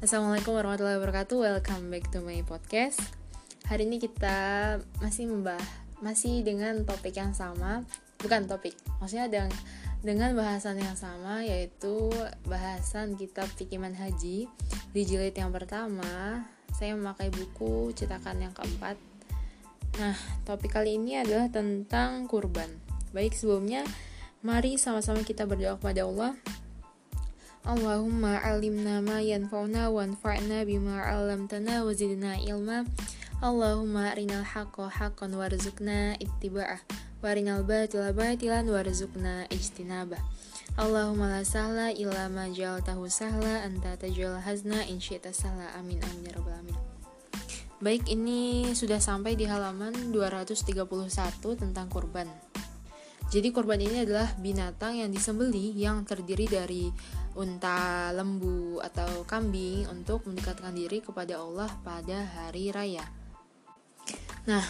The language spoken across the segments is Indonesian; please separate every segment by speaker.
Speaker 1: Assalamualaikum warahmatullahi wabarakatuh. Welcome back to my podcast. Hari ini kita masih membahas masih dengan topik yang sama, bukan topik. Maksudnya dengan dengan bahasan yang sama yaitu bahasan kitab Fikiman Haji di jilid yang pertama. Saya memakai buku cetakan yang keempat. Nah, topik kali ini adalah tentang kurban. Baik, sebelumnya mari sama-sama kita berdoa kepada Allah Allahumma alimna ma yanfa'una wanfa'na bima 'allamtana wa zidna ilma. Allahumma arinal haqqo haqqan warzuqna ittiba'ah wa arinal batila batilan warzuqna ijtinabah. Allahumma la sahla illa ma ja'altahu sahla anta taj'al hazna in syi'ta sahla amin amin ya rabbal alamin. Baik, ini sudah sampai di halaman 231 tentang kurban. Jadi kurban ini adalah binatang yang disembeli yang terdiri dari unta, lembu, atau kambing untuk mendekatkan diri kepada Allah pada hari raya. Nah,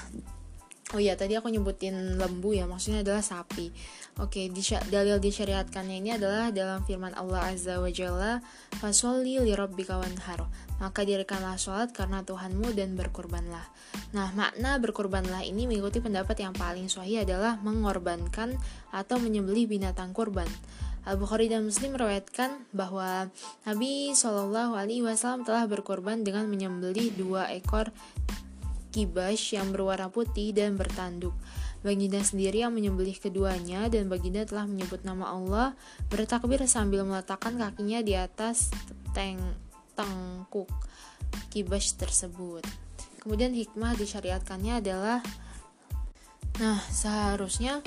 Speaker 1: oh iya tadi aku nyebutin lembu ya, maksudnya adalah sapi. Oke, dalil disyariatkannya ini adalah dalam firman Allah Azza wa Jalla, "Fasholli li rabbika wanhar." Maka dirikanlah sholat karena Tuhanmu dan berkurbanlah. Nah, makna berkurbanlah ini mengikuti pendapat yang paling sahih adalah mengorbankan atau menyembelih binatang kurban. Al-Bukhari dan Muslim meriwayatkan bahwa Nabi Shallallahu Wasallam telah berkorban dengan menyembelih dua ekor kibash yang berwarna putih dan bertanduk. Baginda sendiri yang menyembelih keduanya dan Baginda telah menyebut nama Allah bertakbir sambil meletakkan kakinya di atas teng tengkuk kibash tersebut. Kemudian hikmah disyariatkannya adalah Nah, seharusnya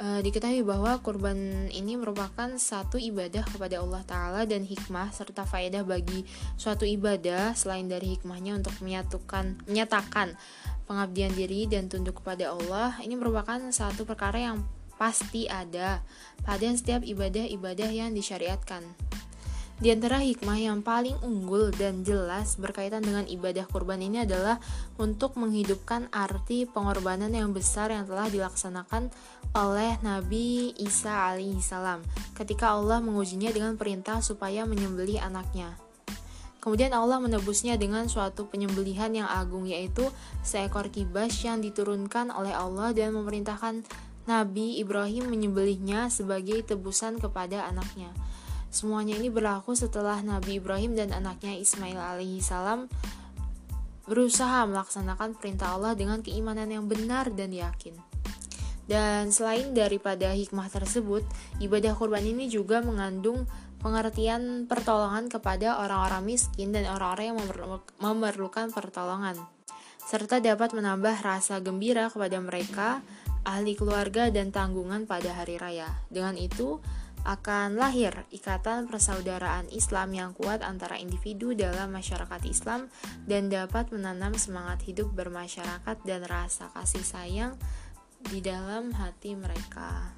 Speaker 1: e, diketahui bahwa kurban ini merupakan satu ibadah kepada Allah Ta'ala dan hikmah serta faedah bagi suatu ibadah selain dari hikmahnya untuk menyatukan menyatakan pengabdian diri dan tunduk kepada Allah ini merupakan satu perkara yang pasti ada pada setiap ibadah-ibadah yang disyariatkan. Di antara hikmah yang paling unggul dan jelas berkaitan dengan ibadah kurban ini adalah untuk menghidupkan arti pengorbanan yang besar yang telah dilaksanakan oleh Nabi Isa alaihissalam ketika Allah mengujinya dengan perintah supaya menyembelih anaknya. Kemudian Allah menebusnya dengan suatu penyembelihan yang agung yaitu seekor kibas yang diturunkan oleh Allah dan memerintahkan Nabi Ibrahim menyembelihnya sebagai tebusan kepada anaknya. Semuanya ini berlaku setelah Nabi Ibrahim dan anaknya Ismail alaihissalam berusaha melaksanakan perintah Allah dengan keimanan yang benar dan yakin. Dan selain daripada hikmah tersebut, ibadah kurban ini juga mengandung pengertian pertolongan kepada orang-orang miskin dan orang-orang yang memerlukan pertolongan, serta dapat menambah rasa gembira kepada mereka, ahli keluarga, dan tanggungan pada hari raya. Dengan itu, akan lahir ikatan persaudaraan Islam yang kuat antara individu dalam masyarakat Islam dan dapat menanam semangat hidup bermasyarakat dan rasa kasih sayang di dalam hati mereka.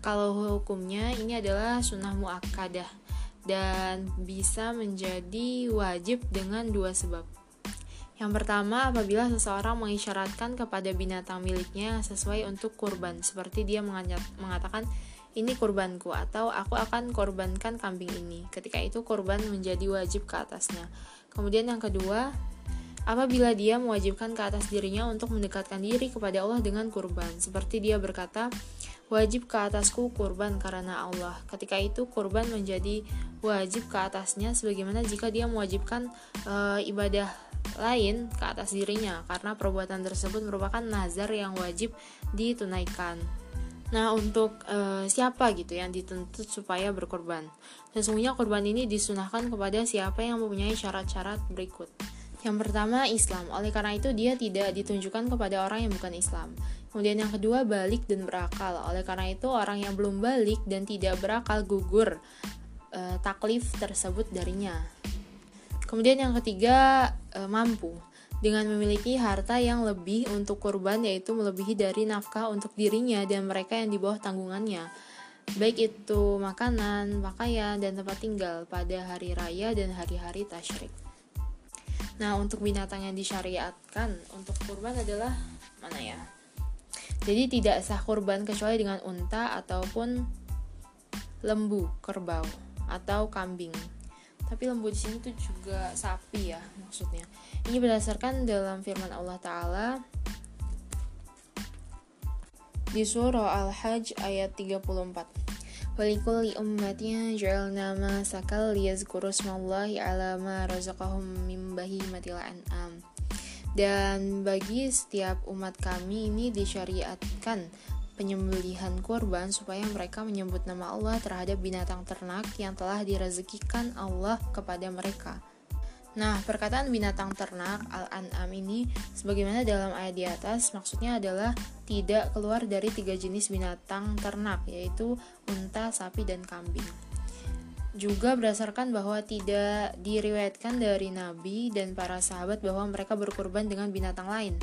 Speaker 1: Kalau hukumnya ini adalah sunnah muakkadah dan bisa menjadi wajib dengan dua sebab. Yang pertama, apabila seseorang mengisyaratkan kepada binatang miliknya sesuai untuk kurban, seperti dia mengatakan, ini kurbanku atau aku akan korbankan kambing ini. Ketika itu korban menjadi wajib ke atasnya. Kemudian yang kedua, apabila dia mewajibkan ke atas dirinya untuk mendekatkan diri kepada Allah dengan kurban, seperti dia berkata, wajib ke atasku kurban karena Allah. Ketika itu kurban menjadi wajib ke atasnya sebagaimana jika dia mewajibkan e, ibadah lain ke atas dirinya karena perbuatan tersebut merupakan nazar yang wajib ditunaikan. Nah, untuk e, siapa gitu yang dituntut supaya berkorban? Sesungguhnya korban ini disunahkan kepada siapa yang mempunyai syarat-syarat berikut. Yang pertama, Islam. Oleh karena itu, dia tidak ditunjukkan kepada orang yang bukan Islam. Kemudian yang kedua, balik dan berakal. Oleh karena itu, orang yang belum balik dan tidak berakal gugur e, taklif tersebut darinya. Kemudian yang ketiga, e, mampu dengan memiliki harta yang lebih untuk kurban yaitu melebihi dari nafkah untuk dirinya dan mereka yang di bawah tanggungannya baik itu makanan, pakaian, dan tempat tinggal pada hari raya dan hari-hari tasyrik. Nah, untuk binatang yang disyariatkan untuk kurban adalah mana ya? Jadi tidak sah kurban kecuali dengan unta ataupun lembu, kerbau, atau kambing. Tapi lembu di sini tuh juga sapi ya maksudnya. Ini berdasarkan dalam firman Allah Taala di surah Al-Hajj ayat 34 Walikuli ummatnya ja'alna ma sakal liyazkuru smallahi ala ma razaqahum min bahimatil an'am. Dan bagi setiap umat kami ini disyariatkan penyembelihan kurban supaya mereka menyebut nama Allah terhadap binatang ternak yang telah direzekikan Allah kepada mereka. Nah, perkataan binatang ternak al-an'am ini sebagaimana dalam ayat di atas maksudnya adalah tidak keluar dari tiga jenis binatang ternak yaitu unta, sapi, dan kambing. Juga berdasarkan bahwa tidak diriwayatkan dari Nabi dan para sahabat bahwa mereka berkurban dengan binatang lain.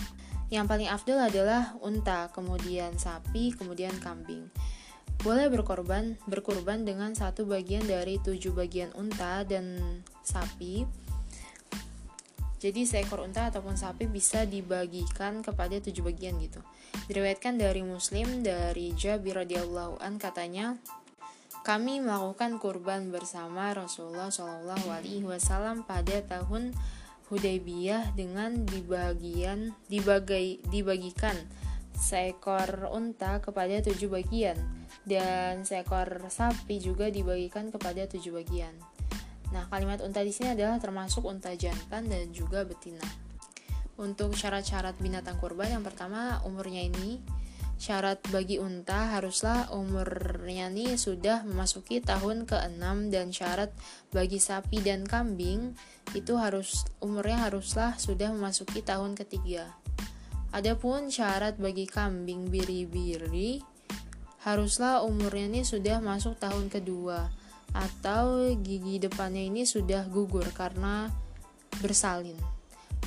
Speaker 1: Yang paling afdal adalah unta, kemudian sapi, kemudian kambing. Boleh berkorban berkurban dengan satu bagian dari tujuh bagian unta dan sapi, jadi seekor unta ataupun sapi bisa dibagikan kepada tujuh bagian gitu. Diriwayatkan dari Muslim dari Jabir radhiyallahu an katanya, kami melakukan kurban bersama Rasulullah Shallallahu Alaihi Wasallam pada tahun Hudaybiyah dengan dibagian dibagai dibagikan seekor unta kepada tujuh bagian dan seekor sapi juga dibagikan kepada tujuh bagian. Nah, kalimat unta di sini adalah termasuk unta jantan dan juga betina. Untuk syarat-syarat binatang kurban yang pertama umurnya ini syarat bagi unta haruslah umurnya ini sudah memasuki tahun ke-6 dan syarat bagi sapi dan kambing itu harus umurnya haruslah sudah memasuki tahun ketiga. Adapun syarat bagi kambing biri-biri haruslah umurnya ini sudah masuk tahun kedua atau gigi depannya ini sudah gugur karena bersalin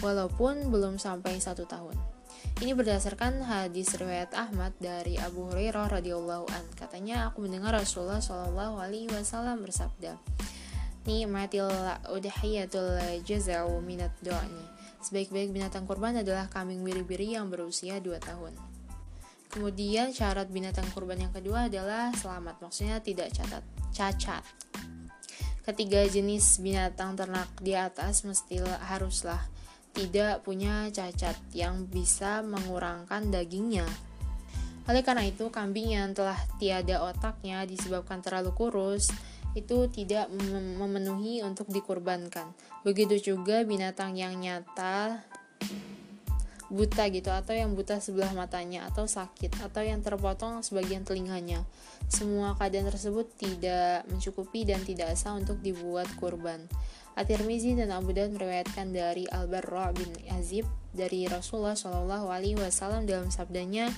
Speaker 1: walaupun belum sampai satu tahun. Ini berdasarkan hadis riwayat Ahmad dari Abu Hurairah radhiyallahu an. Katanya aku mendengar Rasulullah shallallahu alaihi wasallam bersabda, "Nikmatil udhiyatul jazau minat do'ni." Sebaik-baik binatang kurban adalah kambing biri-biri yang berusia 2 tahun. Kemudian syarat binatang kurban yang kedua adalah selamat, maksudnya tidak catat cacat. Ketiga jenis binatang ternak di atas mestilah haruslah tidak punya cacat yang bisa mengurangkan dagingnya. Oleh karena itu, kambing yang telah tiada otaknya disebabkan terlalu kurus itu tidak memenuhi untuk dikurbankan. Begitu juga binatang yang nyata buta gitu atau yang buta sebelah matanya atau sakit atau yang terpotong sebagian telinganya. Semua keadaan tersebut tidak mencukupi dan tidak sah untuk dibuat kurban. At-Tirmizi dan Abu Daud meriwayatkan dari Al-Barra bin Azib dari Rasulullah Shallallahu alaihi wasallam dalam sabdanya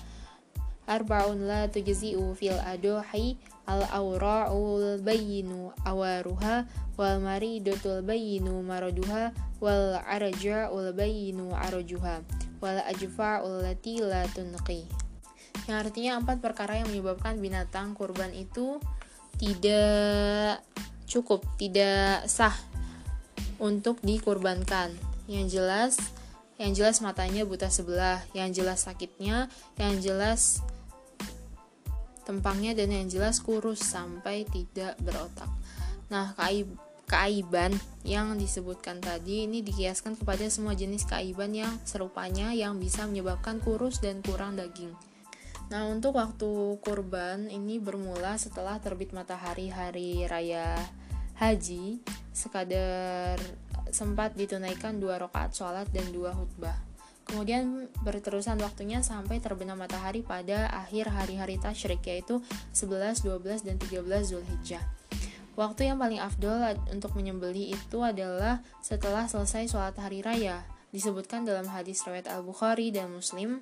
Speaker 1: Arba'un la tujzi'u fil aduhi al-awra'ul bayyinu awaruha wal maridatul bayyinu maraduha wal arja'ul bayyinu arajuha wal ajfa'ul lati la tunqi. Yang artinya empat perkara yang menyebabkan binatang kurban itu tidak cukup, tidak sah untuk dikurbankan. Yang jelas, yang jelas matanya buta sebelah, yang jelas sakitnya, yang jelas tempangnya dan yang jelas kurus sampai tidak berotak. Nah, kaib keaiban yang disebutkan tadi ini dikiaskan kepada semua jenis keaiban yang serupanya yang bisa menyebabkan kurus dan kurang daging. Nah, untuk waktu kurban ini bermula setelah terbit matahari hari raya haji, sekadar sempat ditunaikan dua rakaat sholat dan dua khutbah. Kemudian berterusan waktunya sampai terbenam matahari pada akhir hari-hari tasyrik yaitu 11, 12, dan 13 Zulhijjah. Waktu yang paling afdol untuk menyembeli itu adalah setelah selesai sholat hari raya. Disebutkan dalam hadis riwayat Al-Bukhari dan Muslim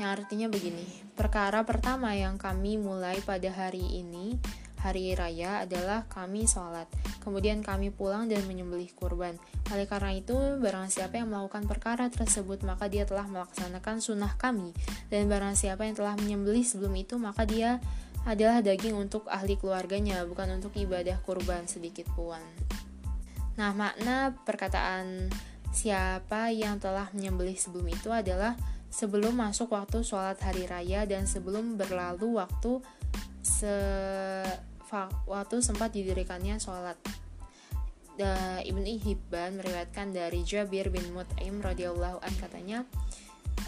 Speaker 1: yang artinya begini. Perkara pertama yang kami mulai pada hari ini hari raya adalah kami sholat, kemudian kami pulang dan menyembelih kurban. Oleh karena itu, barang siapa yang melakukan perkara tersebut, maka dia telah melaksanakan sunnah kami. Dan barang siapa yang telah menyembelih sebelum itu, maka dia adalah daging untuk ahli keluarganya, bukan untuk ibadah kurban sedikit pun. Nah, makna perkataan siapa yang telah menyembelih sebelum itu adalah sebelum masuk waktu sholat hari raya dan sebelum berlalu waktu se waktu sempat didirikannya sholat. da, Ibnu Hibban meriwayatkan dari Jabir bin Mut'im radhiyallahu an katanya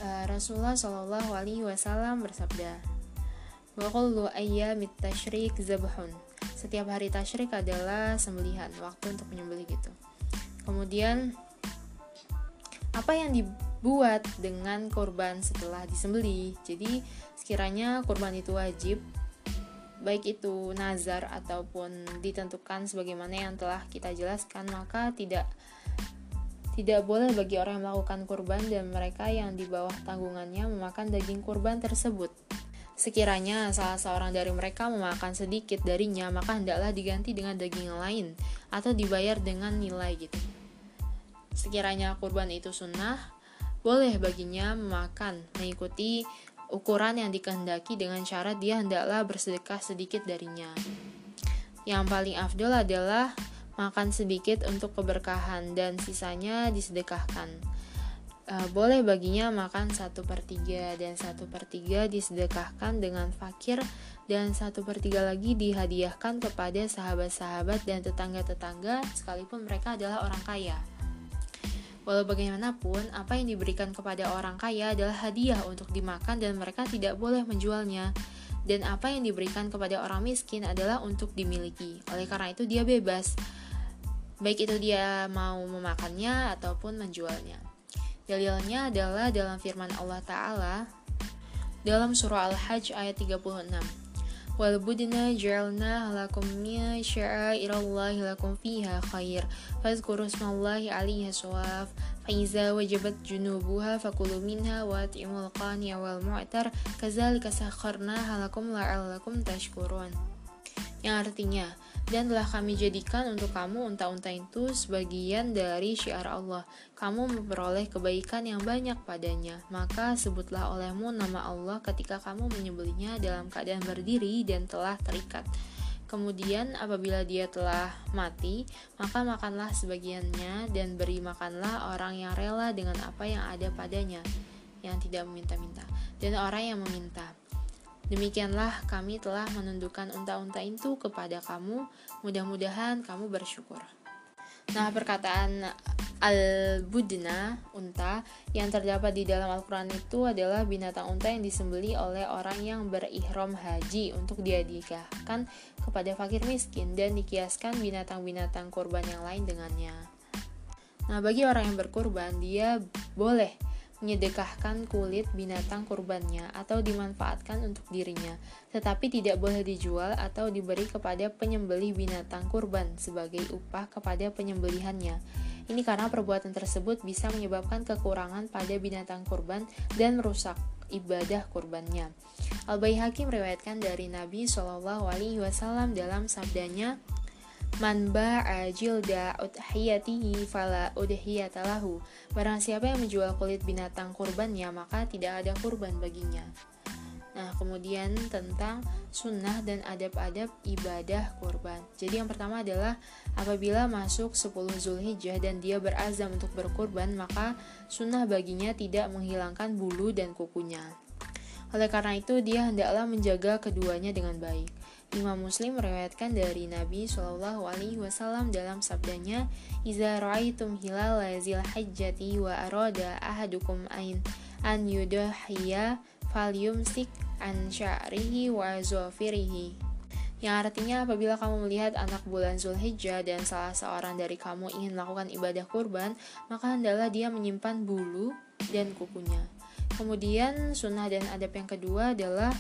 Speaker 1: uh, Rasulullah Shallallahu alaihi wasallam bersabda Wa kullu ayyamit tasyrik zabhun setiap hari tasyrik adalah sembelihan waktu untuk menyembelih gitu. Kemudian apa yang dibuat dengan korban setelah disembelih? Jadi sekiranya korban itu wajib baik itu nazar ataupun ditentukan sebagaimana yang telah kita jelaskan maka tidak tidak boleh bagi orang yang melakukan kurban dan mereka yang di bawah tanggungannya memakan daging kurban tersebut Sekiranya salah seorang dari mereka memakan sedikit darinya, maka hendaklah diganti dengan daging lain atau dibayar dengan nilai gitu. Sekiranya kurban itu sunnah, boleh baginya memakan mengikuti ukuran yang dikehendaki dengan syarat dia hendaklah bersedekah sedikit darinya. Yang paling afdol adalah makan sedikit untuk keberkahan dan sisanya disedekahkan uh, boleh baginya makan satu per tiga dan satu per tiga disedekahkan dengan fakir dan satu per tiga lagi dihadiahkan kepada sahabat-sahabat dan tetangga-tetangga sekalipun mereka adalah orang kaya. Walau bagaimanapun, apa yang diberikan kepada orang kaya adalah hadiah untuk dimakan dan mereka tidak boleh menjualnya. Dan apa yang diberikan kepada orang miskin adalah untuk dimiliki. Oleh karena itu dia bebas. Baik itu dia mau memakannya ataupun menjualnya. Dalilnya adalah dalam firman Allah Ta'ala dalam surah Al-Hajj ayat 36. Wal budna ja'alna lakum min sya'airallahi lakum fiha khair. Fazkuru smallahi 'alaiha sawaf junubuha fakulu minha wa at'imul qani'a wal mu'tar. Kadzalika sakharnaha lakum la'allakum tashkurun. Yang artinya dan telah kami jadikan untuk kamu unta-unta itu sebagian dari syiar Allah. Kamu memperoleh kebaikan yang banyak padanya, maka sebutlah olehmu nama Allah ketika kamu menyembelihnya dalam keadaan berdiri dan telah terikat. Kemudian apabila dia telah mati, maka makanlah sebagiannya dan beri makanlah orang yang rela dengan apa yang ada padanya, yang tidak meminta-minta, dan orang yang meminta. Demikianlah kami telah menundukkan unta-unta itu kepada kamu. Mudah-mudahan kamu bersyukur. Nah, perkataan al-budna, unta, yang terdapat di dalam Al-Quran itu adalah binatang unta yang disembeli oleh orang yang berihram haji untuk diadikahkan kepada fakir miskin dan dikiaskan binatang-binatang kurban yang lain dengannya. Nah, bagi orang yang berkurban, dia boleh menyedekahkan kulit binatang kurbannya atau dimanfaatkan untuk dirinya, tetapi tidak boleh dijual atau diberi kepada penyembelih binatang kurban sebagai upah kepada penyembelihannya. Ini karena perbuatan tersebut bisa menyebabkan kekurangan pada binatang kurban dan merusak ibadah kurbannya. Al-Baihaqi meriwayatkan dari Nabi Shallallahu Alaihi Wasallam dalam sabdanya, Man ba'a jilda udhiyatihi fala udhiyatalahu Barang siapa yang menjual kulit binatang kurbannya maka tidak ada kurban baginya. Nah kemudian tentang sunnah dan adab-adab ibadah kurban. Jadi yang pertama adalah apabila masuk 10 Zulhijjah dan dia berazam untuk berkurban Maka sunnah baginya tidak menghilangkan bulu dan kukunya. Oleh karena itu, dia hendaklah menjaga keduanya dengan baik. Imam Muslim meriwayatkan dari Nabi Shallallahu Alaihi Wasallam dalam sabdanya, "Iza ra'aitum hilal zil hajjati wa arada ahadukum ain an yudahiya falyumsik an sya'rihi wa zofirihi." Yang artinya apabila kamu melihat anak bulan Zulhijjah dan salah seorang dari kamu ingin melakukan ibadah kurban, maka hendaklah dia menyimpan bulu dan kukunya. Kemudian sunnah dan adab yang kedua adalah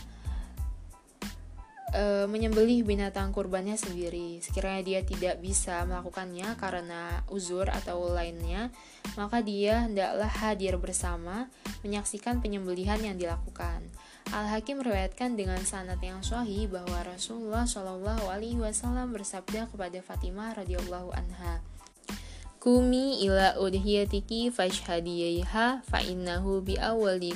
Speaker 1: e, menyembelih binatang kurbannya sendiri. Sekiranya dia tidak bisa melakukannya karena uzur atau lainnya, maka dia hendaklah hadir bersama menyaksikan penyembelihan yang dilakukan. Al-Hakim meriwayatkan dengan sanad yang sahih bahwa Rasulullah Shallallahu alaihi wasallam bersabda kepada Fatimah radhiyallahu anha, "Kumi ila udhiyatiki fashhadiyaiha fa innahu bi awwali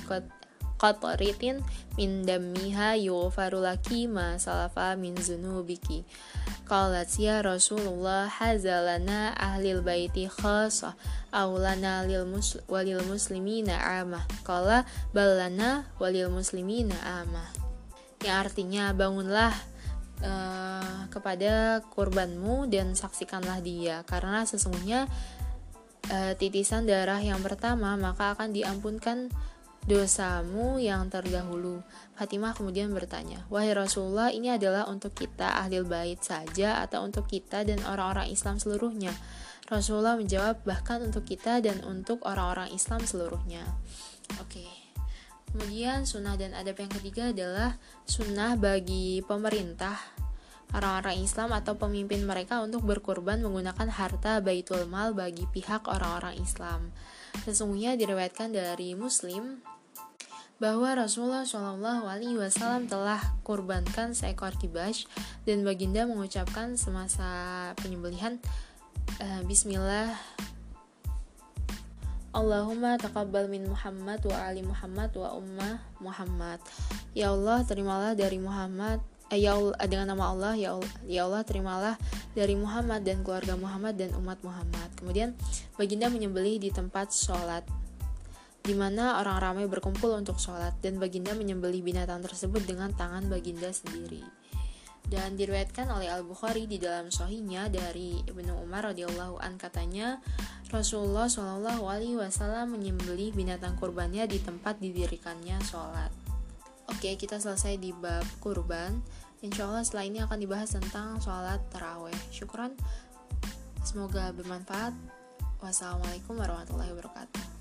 Speaker 1: qatritin min dammiha yughfaru laki ma salafa min zunubiki. Qalat ya Rasulullah hazalana ahlil baiti khasa awlana lil mus walil muslimina amah. Qala balana walil muslimina amah. Yang artinya bangunlah uh, kepada kurbanmu dan saksikanlah dia. Karena sesungguhnya uh, titisan darah yang pertama maka akan diampunkan dosamu yang terdahulu. Fatimah kemudian bertanya, "Wahai Rasulullah, ini adalah untuk kita ahli bait saja atau untuk kita dan orang-orang Islam seluruhnya?" Rasulullah menjawab, "Bahkan untuk kita dan untuk orang-orang Islam seluruhnya." Oke. Kemudian sunnah dan adab yang ketiga adalah sunnah bagi pemerintah orang-orang Islam atau pemimpin mereka untuk berkorban menggunakan harta baitul mal bagi pihak orang-orang Islam. Sesungguhnya diriwayatkan dari Muslim bahwa Rasulullah Shallallahu Alaihi Wasallam telah kurbankan seekor kibas dan baginda mengucapkan semasa penyembelihan uh, Bismillah. Allahumma taqabbal min Muhammad wa ali Muhammad wa ummah Muhammad. Ya Allah terimalah dari Muhammad. eh, Ya Allah dengan nama Allah ya Allah, ya Allah terimalah dari Muhammad dan keluarga Muhammad dan umat Muhammad Kemudian baginda menyembelih di tempat sholat di mana orang ramai berkumpul untuk sholat dan baginda menyembelih binatang tersebut dengan tangan baginda sendiri. Dan diriwayatkan oleh Al Bukhari di dalam sohinya dari Ibnu Umar radhiyallahu an katanya Rasulullah Shallallahu alaihi wasallam menyembelih binatang kurbannya di tempat didirikannya sholat. Oke, kita selesai di bab kurban. Insya Allah setelah ini akan dibahas tentang sholat taraweh. Syukuran, semoga bermanfaat. Wassalamualaikum warahmatullahi wabarakatuh.